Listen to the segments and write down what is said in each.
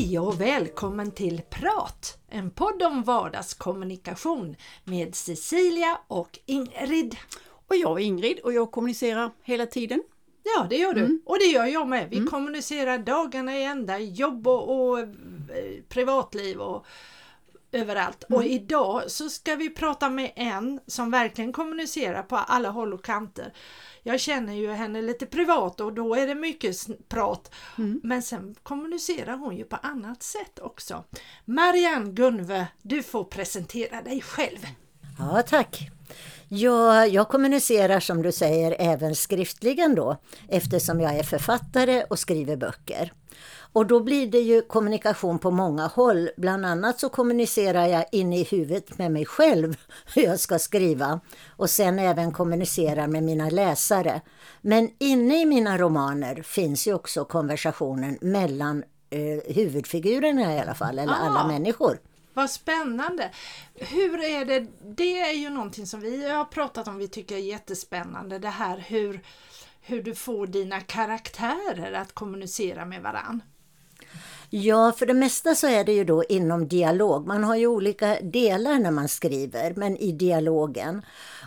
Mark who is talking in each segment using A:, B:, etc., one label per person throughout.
A: Hej och välkommen till Prat! En podd om vardagskommunikation med Cecilia och Ingrid.
B: Och jag är Ingrid och jag kommunicerar hela tiden.
A: Ja, det gör du. Mm. Och det gör jag med. Vi mm. kommunicerar dagarna i ända, jobb och, och eh, privatliv och överallt. Mm. Och idag så ska vi prata med en som verkligen kommunicerar på alla håll och kanter. Jag känner ju henne lite privat och då är det mycket prat. Mm. Men sen kommunicerar hon ju på annat sätt också. Marianne Gunve, du får presentera dig själv.
C: Ja, tack. Ja, jag kommunicerar som du säger även skriftligen då eftersom jag är författare och skriver böcker. Och då blir det ju kommunikation på många håll. Bland annat så kommunicerar jag in i huvudet med mig själv hur jag ska skriva och sen även kommunicerar med mina läsare. Men inne i mina romaner finns ju också konversationen mellan eh, huvudfigurerna i alla fall, eller ah. alla människor.
A: Vad spännande! Hur är det, det är ju någonting som vi har pratat om, vi tycker är jättespännande, det här hur, hur du får dina karaktärer att kommunicera med varann.
C: Ja, för det mesta så är det ju då inom dialog. Man har ju olika delar när man skriver, men i dialogen.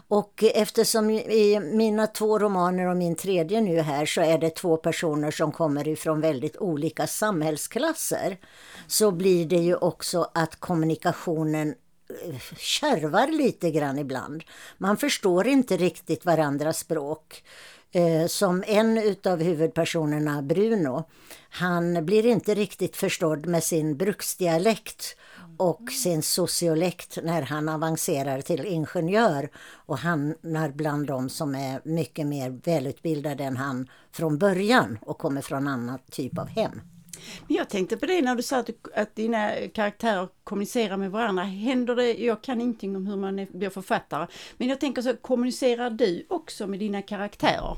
C: Och eftersom i mina två romaner och min tredje nu här så är det två personer som kommer ifrån väldigt olika samhällsklasser så blir det ju också att kommunikationen eh, kärvar lite grann ibland. Man förstår inte riktigt varandras språk. Eh, som en utav huvudpersonerna, Bruno, han blir inte riktigt förstådd med sin bruksdialekt och sin sociolekt när han avancerar till ingenjör och hamnar bland de som är mycket mer välutbildade än han från början och kommer från annan typ av hem.
B: Men jag tänkte på det när du sa att, att dina karaktärer kommunicerar med varandra. Händer det, jag kan ingenting om hur man är, blir författare, men jag tänker så, kommunicerar du också med dina karaktärer?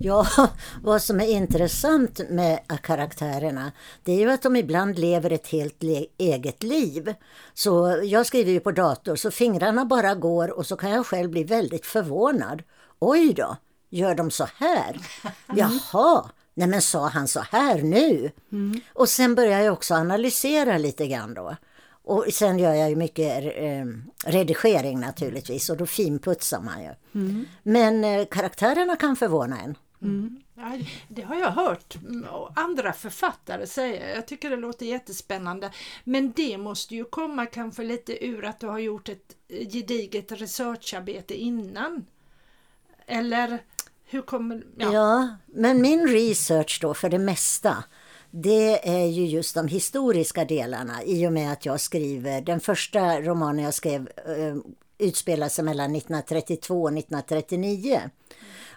C: Ja, vad som är intressant med karaktärerna det är ju att de ibland lever ett helt eget liv. Så jag skriver ju på dator så fingrarna bara går och så kan jag själv bli väldigt förvånad. Oj då, gör de så här? Jaha, Nej men sa han så här nu? Mm. Och sen börjar jag också analysera lite grann då. Och sen gör jag ju mycket eh, redigering naturligtvis och då finputsar man ju. Mm. Men eh, karaktärerna kan förvåna en.
A: Mm. Ja, det har jag hört mm, andra författare säga. Jag tycker det låter jättespännande. Men det måste ju komma kanske lite ur att du har gjort ett eh, gediget researcharbete innan. Eller hur kommer...
C: Ja. ja, men min research då för det mesta det är ju just de historiska delarna i och med att jag skriver, den första romanen jag skrev eh, utspelar sig mellan 1932 och 1939.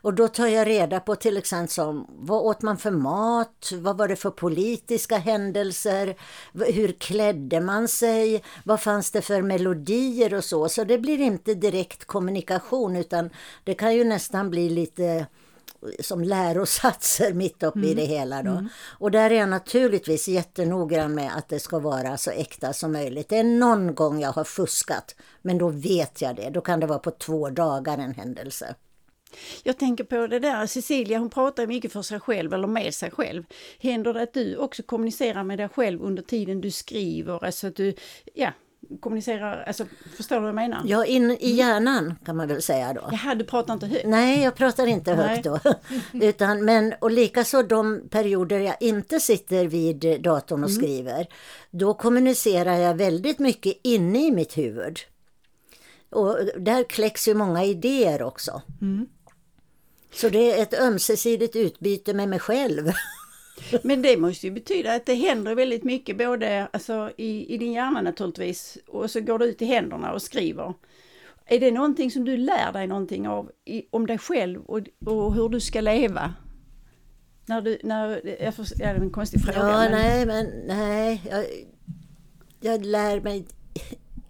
C: Och då tar jag reda på till exempel som, vad åt man för mat, vad var det för politiska händelser, hur klädde man sig, vad fanns det för melodier och så. Så det blir inte direkt kommunikation utan det kan ju nästan bli lite som lärosatser mitt uppe mm. i det hela. Då. Mm. Och där är jag naturligtvis jättenoggrann med att det ska vara så äkta som möjligt. Det är någon gång jag har fuskat, men då vet jag det. Då kan det vara på två dagar en händelse.
B: Jag tänker på det där, Cecilia hon pratar mycket för sig själv eller med sig själv. Händer det att du också kommunicerar med dig själv under tiden du skriver? Alltså att du, ja, kommunicerar, alltså förstår du vad jag menar?
C: Ja, in i hjärnan kan man väl säga då.
B: Jaha, du pratar inte högt?
C: Nej, jag pratar inte högt då. Utan, men, och likaså de perioder jag inte sitter vid datorn och mm. skriver, då kommunicerar jag väldigt mycket inne i mitt huvud. Och där kläcks ju många idéer också. Mm. Så det är ett ömsesidigt utbyte med mig själv.
B: Men det måste ju betyda att det händer väldigt mycket både alltså, i, i din hjärna naturligtvis och så går du ut i händerna och skriver. Är det någonting som du lär dig någonting av i, om dig själv och, och hur du ska leva? När du, när, jag får, ja, det är en konstig fråga.
C: Ja, men... nej, men nej. Jag, jag lär mig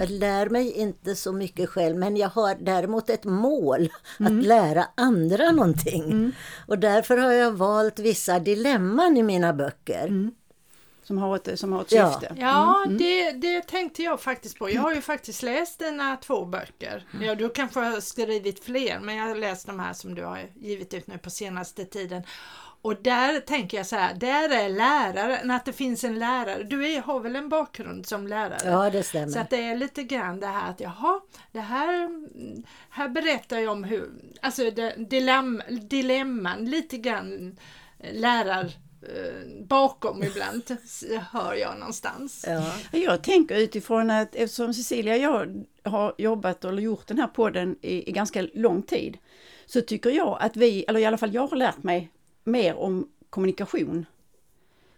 C: jag lär mig inte så mycket själv men jag har däremot ett mål mm. att lära andra någonting. Mm. Och därför har jag valt vissa dilemman i mina böcker. Mm.
B: Som har ett, som har ett syfte?
A: Ja, mm. det, det tänkte jag faktiskt på. Jag har ju faktiskt läst dina två böcker. Mm. Ja, du kanske har skrivit fler men jag har läst de här som du har givit ut nu på senaste tiden. Och där tänker jag så här, där är läraren, att det finns en lärare. Du är, har väl en bakgrund som lärare?
C: Ja, det stämmer.
A: Så att det är lite grann det här att jaha, det här, här berättar jag om hur, alltså det, dilemma, dilemman, lite grann lärar eh, Eh, bakom ibland, hör jag någonstans.
B: Ja. Jag tänker utifrån att eftersom Cecilia och jag har jobbat eller gjort den här podden i, i ganska lång tid, så tycker jag att vi, eller i alla fall jag har lärt mig mer om kommunikation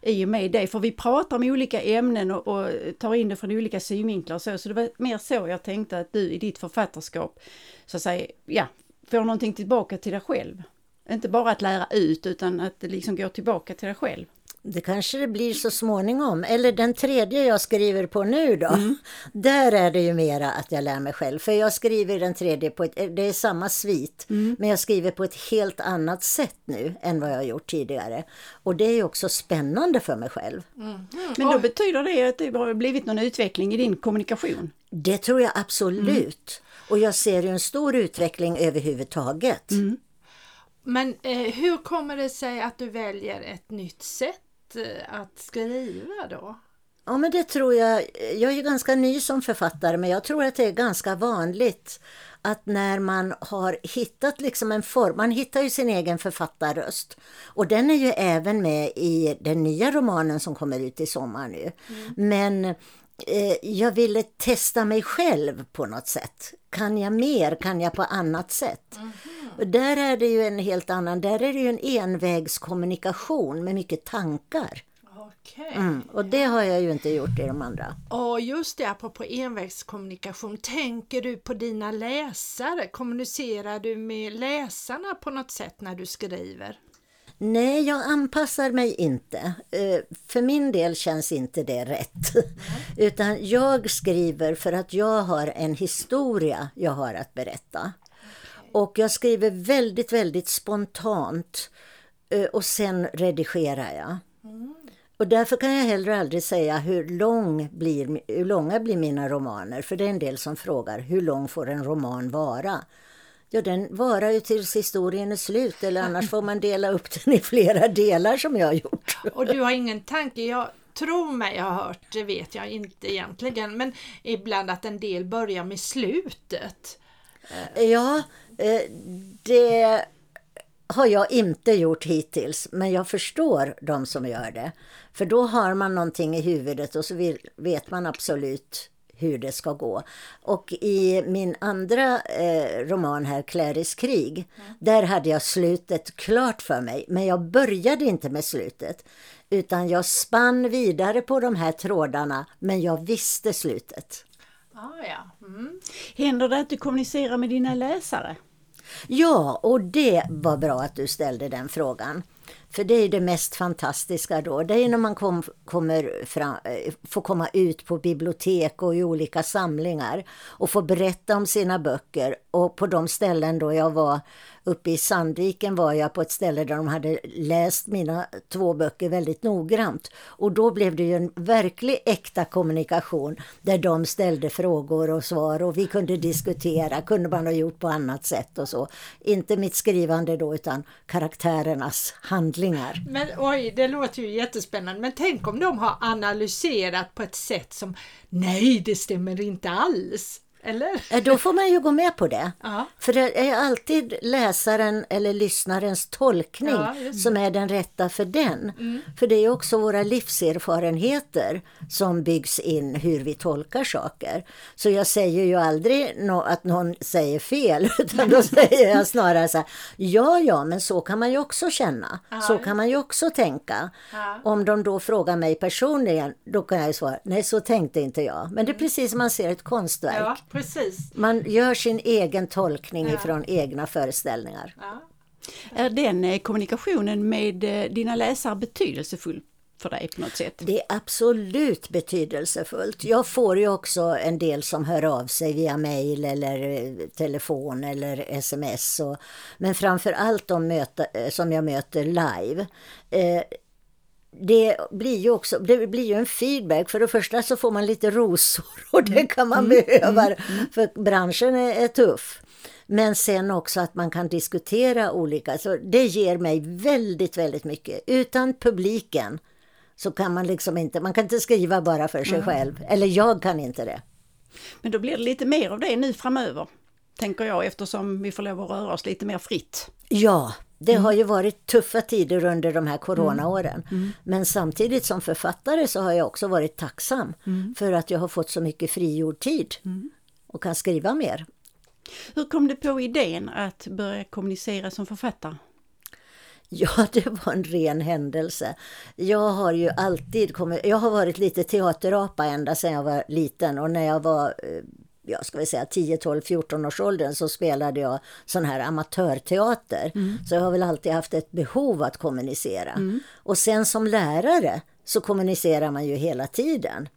B: i och med det, för vi pratar om olika ämnen och, och, tar in det från olika synvinklar och så, så det var mer så jag tänkte att du i ditt författarskap, så att säga, ja, får någonting tillbaka till dig själv. Inte bara att lära ut utan att det liksom går tillbaka till dig själv.
C: Det kanske det blir så småningom. Eller den tredje jag skriver på nu då. Mm. Där är det ju mera att jag lär mig själv. För jag skriver den tredje på ett, det är samma svit. Mm. Men jag skriver på ett helt annat sätt nu än vad jag har gjort tidigare. Och det är också spännande för mig själv.
B: Mm. Men då betyder det att det har blivit någon utveckling i din kommunikation?
C: Det tror jag absolut. Och jag ser ju en stor utveckling överhuvudtaget. Mm.
A: Men eh, hur kommer det sig att du väljer ett nytt sätt Eh, att skriva då?
C: Ja men det tror jag, jag är ju ganska ny som författare men jag tror att det är ganska vanligt att när man har hittat liksom en form, man hittar ju sin egen författarröst och den är ju även med i den nya romanen som kommer ut i sommar nu. Mm. Men jag ville testa mig själv på något sätt. Kan jag mer? Kan jag på annat sätt? Mm. Där är det ju en helt annan, där är det ju en envägskommunikation med mycket tankar.
A: Okay.
C: Mm, och det har jag ju inte gjort i de andra.
A: Och just det, apropå envägskommunikation, tänker du på dina läsare? Kommunicerar du med läsarna på något sätt när du skriver?
C: Nej, jag anpassar mig inte. Eh, för min del känns inte det rätt. Mm. Utan jag skriver för att jag har en historia jag har att berätta. Och jag skriver väldigt, väldigt spontant eh, och sen redigerar jag. Mm. Och därför kan jag heller aldrig säga hur, lång blir, hur långa blir mina romaner. För det är en del som frågar hur lång får en roman vara? Ja, den varar ju tills historien är slut eller annars får man dela upp den i flera delar som jag har gjort.
A: Och du har ingen tanke? Jag tror mig jag har hört, det vet jag inte egentligen, men ibland att en del börjar med slutet.
C: Ja, Eh, det har jag inte gjort hittills, men jag förstår de som gör det. För då har man någonting i huvudet och så vet man absolut hur det ska gå. Och i min andra eh, roman här, Claris krig, mm. där hade jag slutet klart för mig. Men jag började inte med slutet. Utan jag spann vidare på de här trådarna, men jag visste slutet.
A: Ah, ja. Mm.
B: Händer det att du kommunicerar med dina läsare?
C: Ja, och det var bra att du ställde den frågan. För det är det mest fantastiska då. Det är när man kom, kommer fram, eh, får komma ut på bibliotek och i olika samlingar och får berätta om sina böcker. Och på de ställen då jag var uppe i Sandviken var jag på ett ställe där de hade läst mina två böcker väldigt noggrant. Och då blev det ju en verklig äkta kommunikation där de ställde frågor och svar och vi kunde diskutera, kunde man ha gjort på annat sätt och så. Inte mitt skrivande då utan karaktärernas handlingar.
A: Men oj, det låter ju jättespännande. Men tänk om de har analyserat på ett sätt som nej, det stämmer inte alls. Eller?
C: Då får man ju gå med på det. Ja. För det är alltid läsaren eller lyssnarens tolkning ja, som är den rätta för den. Mm. För det är också våra livserfarenheter som byggs in hur vi tolkar saker. Så jag säger ju aldrig no att någon säger fel utan då säger jag snarare så här, ja ja men så kan man ju också känna. Ja. Så kan man ju också tänka. Om de då frågar mig personligen då kan jag ju svara, nej så tänkte inte jag. Men det är mm. precis som man ser ett konstverk.
A: Precis.
C: Man gör sin egen tolkning ja. ifrån egna föreställningar. Ja.
B: Är den eh, kommunikationen med eh, dina läsare betydelsefull för dig på något sätt?
C: Det är absolut betydelsefullt. Jag får ju också en del som hör av sig via mail eller eh, telefon eller sms. Och, men framför allt de möta, som jag möter live. Eh, det blir ju också det blir ju en feedback. För det första så får man lite rosor och det kan man mm. behöva mm. för branschen är, är tuff. Men sen också att man kan diskutera olika, så det ger mig väldigt, väldigt mycket. Utan publiken så kan man liksom inte, man kan inte skriva bara för sig mm. själv. Eller jag kan inte det.
B: Men då blir det lite mer av det nu framöver, tänker jag, eftersom vi får lov att röra oss lite mer fritt.
C: Ja, det mm. har ju varit tuffa tider under de här coronaåren. Mm. mm. Men samtidigt som författare så har jag också varit tacksam mm. för att jag har fått så mycket frigjord tid mm. och kan skriva mer.
B: Hur kom du på idén att börja kommunicera som författare?
C: Ja, det var en ren händelse. Jag har ju alltid kommit, jag har varit lite teaterapa ända sedan jag var liten och när jag var eh, jag ska vi säga 10, 12, 14 års åldern så spelade jag sån här amatörteater. Mm. Så jag har väl alltid haft ett behov att kommunicera. Mm. Och sen som lärare så kommunicerar man ju hela tiden.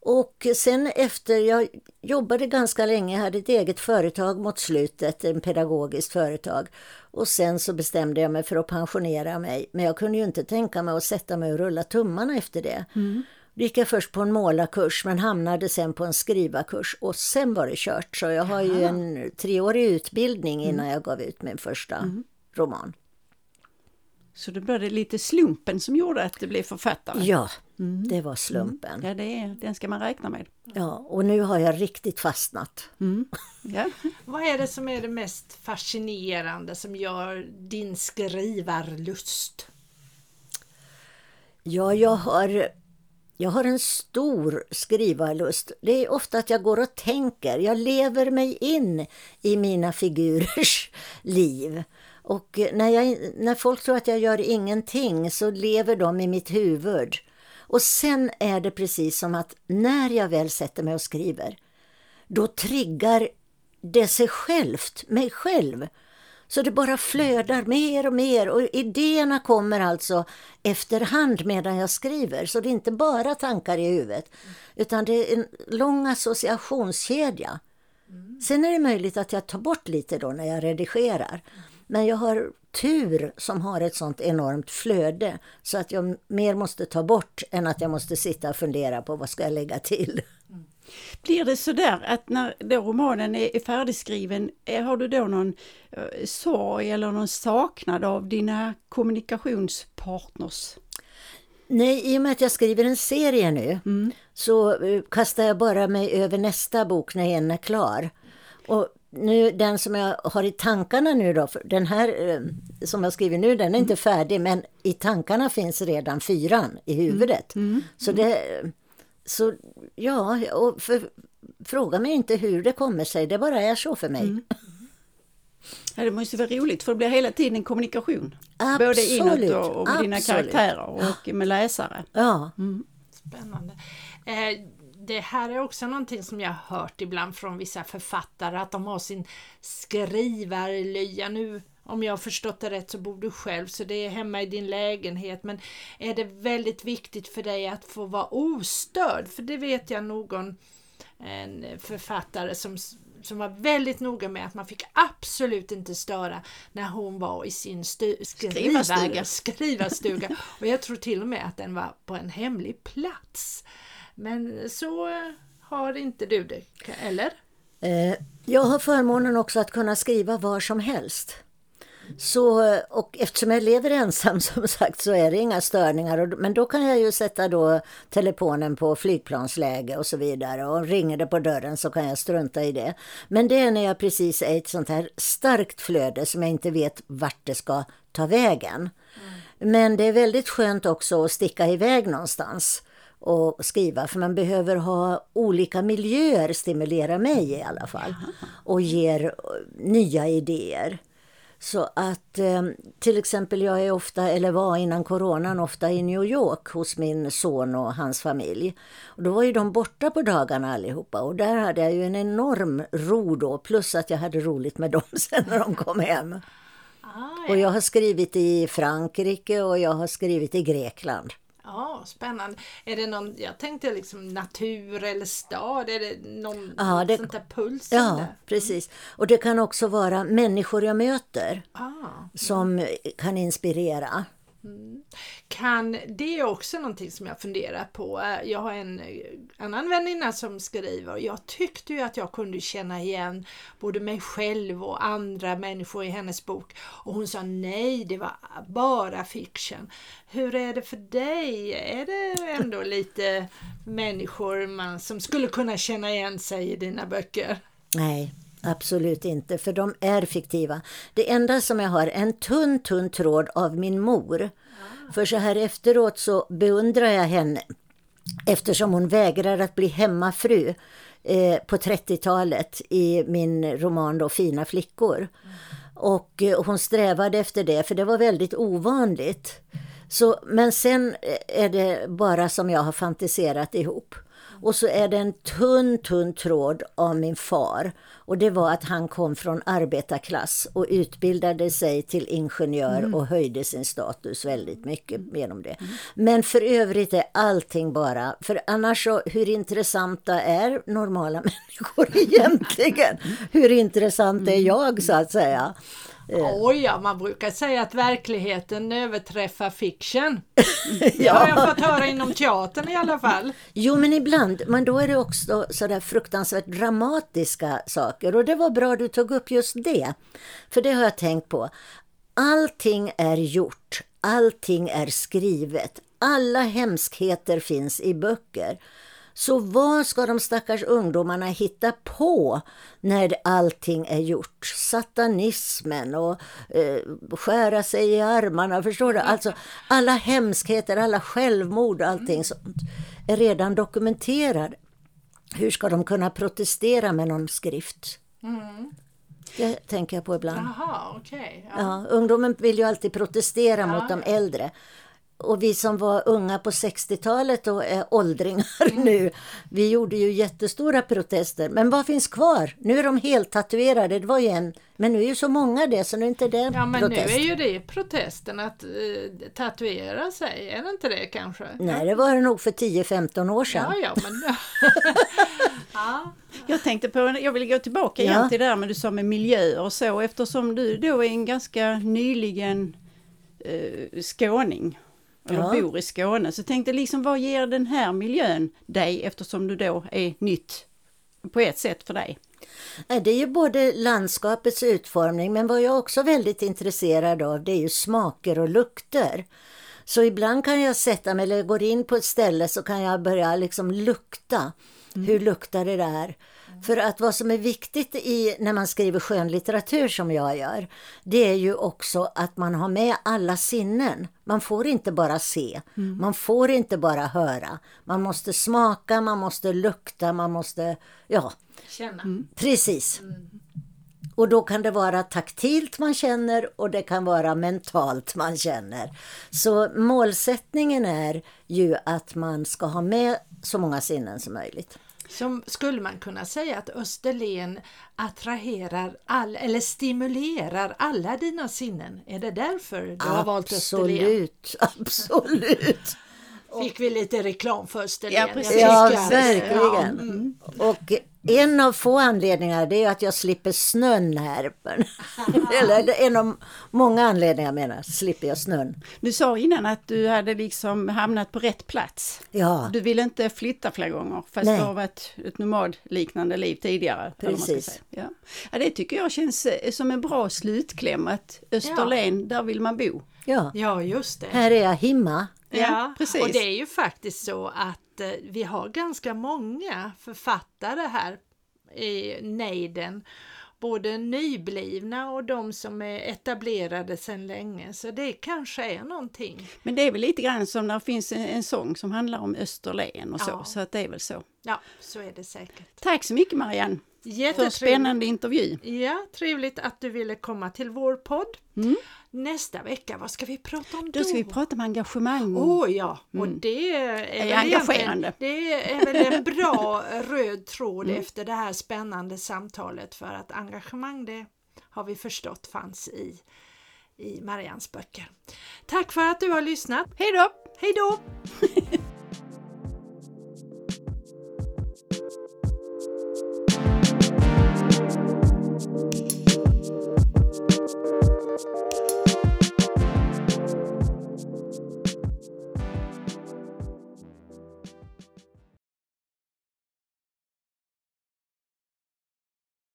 C: Och sen efter, jag jobbade ganska länge, jag hade ett eget företag mot slutet, ett pedagogiskt företag. Och sen så bestämde jag mig för att pensionera mig. Men jag kunde ju inte tänka mig att sätta mig och rulla tummarna efter det. Mm. Gick jag först på en målarkurs men hamnade sen på en skrivarkurs och sen var det kört. Så jag har ju en treårig utbildning innan mm. jag gav ut min första mm. roman.
B: Så det var lite slumpen som gjorde att du blev författare?
C: Ja, mm. det var slumpen.
B: Mm. Ja, det är, den ska man räkna med.
C: Ja, och nu har jag riktigt fastnat. Mm.
A: Ja. Vad är det som är det mest fascinerande som gör din skrivarlust?
C: Ja, jag har jag har en stor skrivarlust. Det är ofta att jag går och tänker. Jag lever mig in i mina figurers liv. Och när, jag, när folk tror att jag gör ingenting så lever de i mitt huvud. Och sen är det precis som att när jag väl sätter mig och skriver, då triggar det sig självt, mig själv. Så det bara flödar mer och mer och idéerna kommer alltså efterhand medan jag skriver. Så det är inte bara tankar i huvudet utan det är en lång associationskedja. Sen är det möjligt att jag tar bort lite då när jag redigerar. Men jag har tur som har ett sånt enormt flöde så att jag mer måste ta bort än att jag måste sitta och fundera på vad ska jag lägga till.
B: Blir det så där att när då romanen är färdigskriven, eh, har du då någon eh, sorg eller någon saknad av dina kommunikationspartners?
C: Nej, i och med att jag skriver en serie nu mm. så eh, kastar jag bara mig över nästa bok när en är klar. Och nu, den som jag har i tankarna nu då, den här som jag skriver nu, den är mm. inte färdig men i tankarna finns redan fyran i huvudet. Mm. Mm. Så det så ja, och för, fråga mig inte hur det kommer sig, det bara är så för mig. Mm.
B: Ja, det måste vara roligt för det blir hela tiden en kommunikation. Absolut, Både inåt och, och med absolut. dina karaktärer och med läsare.
C: Ja.
A: Mm. Spännande. Eh, det här är också någonting som jag har hört ibland från vissa författare att de har sin skrivarlya. Nu om jag har förstått det rätt så bor du själv så det är hemma i din lägenhet men är det väldigt viktigt för dig att få vara ostörd? För det vet jag någon en författare som, som var väldigt noga med att man fick absolut inte störa när hon var i sin stu, skrivarstuga. skrivarstuga. Och jag tror till och med att den var på en hemlig plats. Men så har inte du det, eller?
C: Eh, jag har förmånen också att kunna skriva var som helst. Så, och eftersom jag lever ensam som sagt så är det inga störningar. Men då kan jag ju sätta då telefonen på flygplansläge och så vidare. Och ringer det på dörren så kan jag strunta i det. Men det är när jag precis är i ett sånt här starkt flöde som jag inte vet vart det ska ta vägen. Mm. Men det är väldigt skönt också att sticka iväg någonstans och skriva för man behöver ha olika miljöer stimulera mig i alla fall och ger nya idéer. Så att eh, till exempel jag är ofta, eller var innan coronan, ofta i New York hos min son och hans familj. Och då var ju de borta på dagarna allihopa och där hade jag ju en enorm ro då, plus att jag hade roligt med dem sen när de kom hem. Ah, ja. Och jag har skrivit i Frankrike och jag har skrivit i Grekland.
A: Ja, spännande. Är det någon, jag tänkte liksom natur eller stad, är det någon
C: ja,
A: det, sånt där puls?
C: Ja, där? precis. Och det kan också vara människor jag möter ah, som mm. kan inspirera.
A: Mm. Kan, det är också någonting som jag funderar på. Eh, jag har en eh, annan väninna som skriver och jag tyckte ju att jag kunde känna igen både mig själv och andra människor i hennes bok. Och hon sa nej, det var bara fiction. Hur är det för dig? Är det ändå lite människor man, som skulle kunna känna igen sig i dina böcker?
C: Nej, Absolut inte, för de är fiktiva. Det enda som jag har är en tunn, tunn tråd av min mor. För så här efteråt så beundrar jag henne eftersom hon vägrar att bli hemmafru eh, på 30-talet i min roman då, Fina flickor. Och eh, hon strävade efter det, för det var väldigt ovanligt. Så, men sen är det bara som jag har fantiserat ihop. Och så är det en tunn, tunn tråd av min far. Och det var att han kom från arbetarklass och utbildade sig till ingenjör mm. och höjde sin status väldigt mycket genom det. Mm. Men för övrigt är allting bara, för annars så hur intressanta är normala människor egentligen? hur intressant är mm. jag så att säga?
A: Oj, ja, man brukar säga att verkligheten överträffar fiction. Det har jag fått höra inom teatern i alla fall.
C: Jo, men ibland, men då är det också sådär fruktansvärt dramatiska saker och det var bra du tog upp just det. För det har jag tänkt på. Allting är gjort, allting är skrivet, alla hemskheter finns i böcker. Så vad ska de stackars ungdomarna hitta på när allting är gjort? Satanismen och eh, skära sig i armarna, förstår du? Alltså alla hemskheter, alla självmord och allting sånt är redan dokumenterade. Hur ska de kunna protestera med någon skrift? Mm. Det tänker jag på ibland.
A: Aha, okay,
C: ja. ja. ungdomen vill ju alltid protestera ja. mot de äldre och vi som var unga på 60-talet och är åldringar mm. nu, vi gjorde ju jättestora protester. Men vad finns kvar? Nu är de helt tatuerade. Det var ju en, men nu är ju så många det så nu är inte det
A: Ja men
C: protest.
A: nu är ju det protesten att uh, tatuera sig, är det inte det kanske?
C: Nej det var det nog för 10-15 år sedan.
A: Ja, ja, men...
B: ja. Jag tänkte på, jag vill gå tillbaka igen ja. till det där med du sa med miljöer och så eftersom du då är en ganska nyligen uh, skåning eller ja. bor i Skåne. Så tänkte liksom vad ger den här miljön dig eftersom du då är nytt på ett sätt för dig?
C: Det är ju både landskapets utformning men vad jag också är väldigt intresserad av det är ju smaker och lukter. Så ibland kan jag sätta mig eller går in på ett ställe så kan jag börja liksom lukta. Mm. Hur luktar det där? För att vad som är viktigt i, när man skriver skönlitteratur som jag gör, det är ju också att man har med alla sinnen. Man får inte bara se, mm. man får inte bara höra. Man måste smaka, man måste lukta, man måste, ja.
A: Känna. Mm.
C: Precis. Mm. Och då kan det vara taktilt man känner och det kan vara mentalt man känner. Så målsättningen är ju att man ska ha med så många sinnen som möjligt.
A: Som skulle man kunna säga att Österlen attraherar all, eller stimulerar alla dina sinnen? Är det därför du har valt Österlen?
C: Absolut, absolut.
A: Fick vi lite reklam för Österlen?
C: Ja, precis. ja verkligen. Ja, mm. Och en av få anledningar det är att jag slipper snön här. Eller en av många anledningar menar jag, slipper jag snön.
B: Du sa innan att du hade liksom hamnat på rätt plats.
C: Ja.
B: Du ville inte flytta fler gånger fast Nej. du har varit ett nomadliknande liv tidigare.
C: Precis.
B: Ja. ja. det tycker jag känns eh, som en bra slutkläm att Österlen, ja. där vill man bo.
C: Ja.
A: ja, just det.
C: Här är jag himma.
A: Ja, precis. Och det är ju faktiskt så att eh, vi har ganska många författare här i nejden. Både nyblivna och de som är etablerade sedan länge. Så det kanske är någonting.
B: Men det är väl lite grann som när det finns en, en sång som handlar om Österlen och så. Ja. Så att det är väl så.
A: Ja, så är det säkert.
B: Tack så mycket Marianne! För en spännande intervju.
A: Ja, trevligt att du ville komma till vår podd. Mm. Nästa vecka, vad ska vi prata om då?
B: Då ska vi prata om engagemang.
A: Åh oh, ja, och mm. det är, är engagerande. Det är väl en bra röd tråd mm. efter det här spännande samtalet för att engagemang det har vi förstått fanns i, i Marians böcker. Tack för att du har lyssnat.
B: Hej då!
A: Hej då!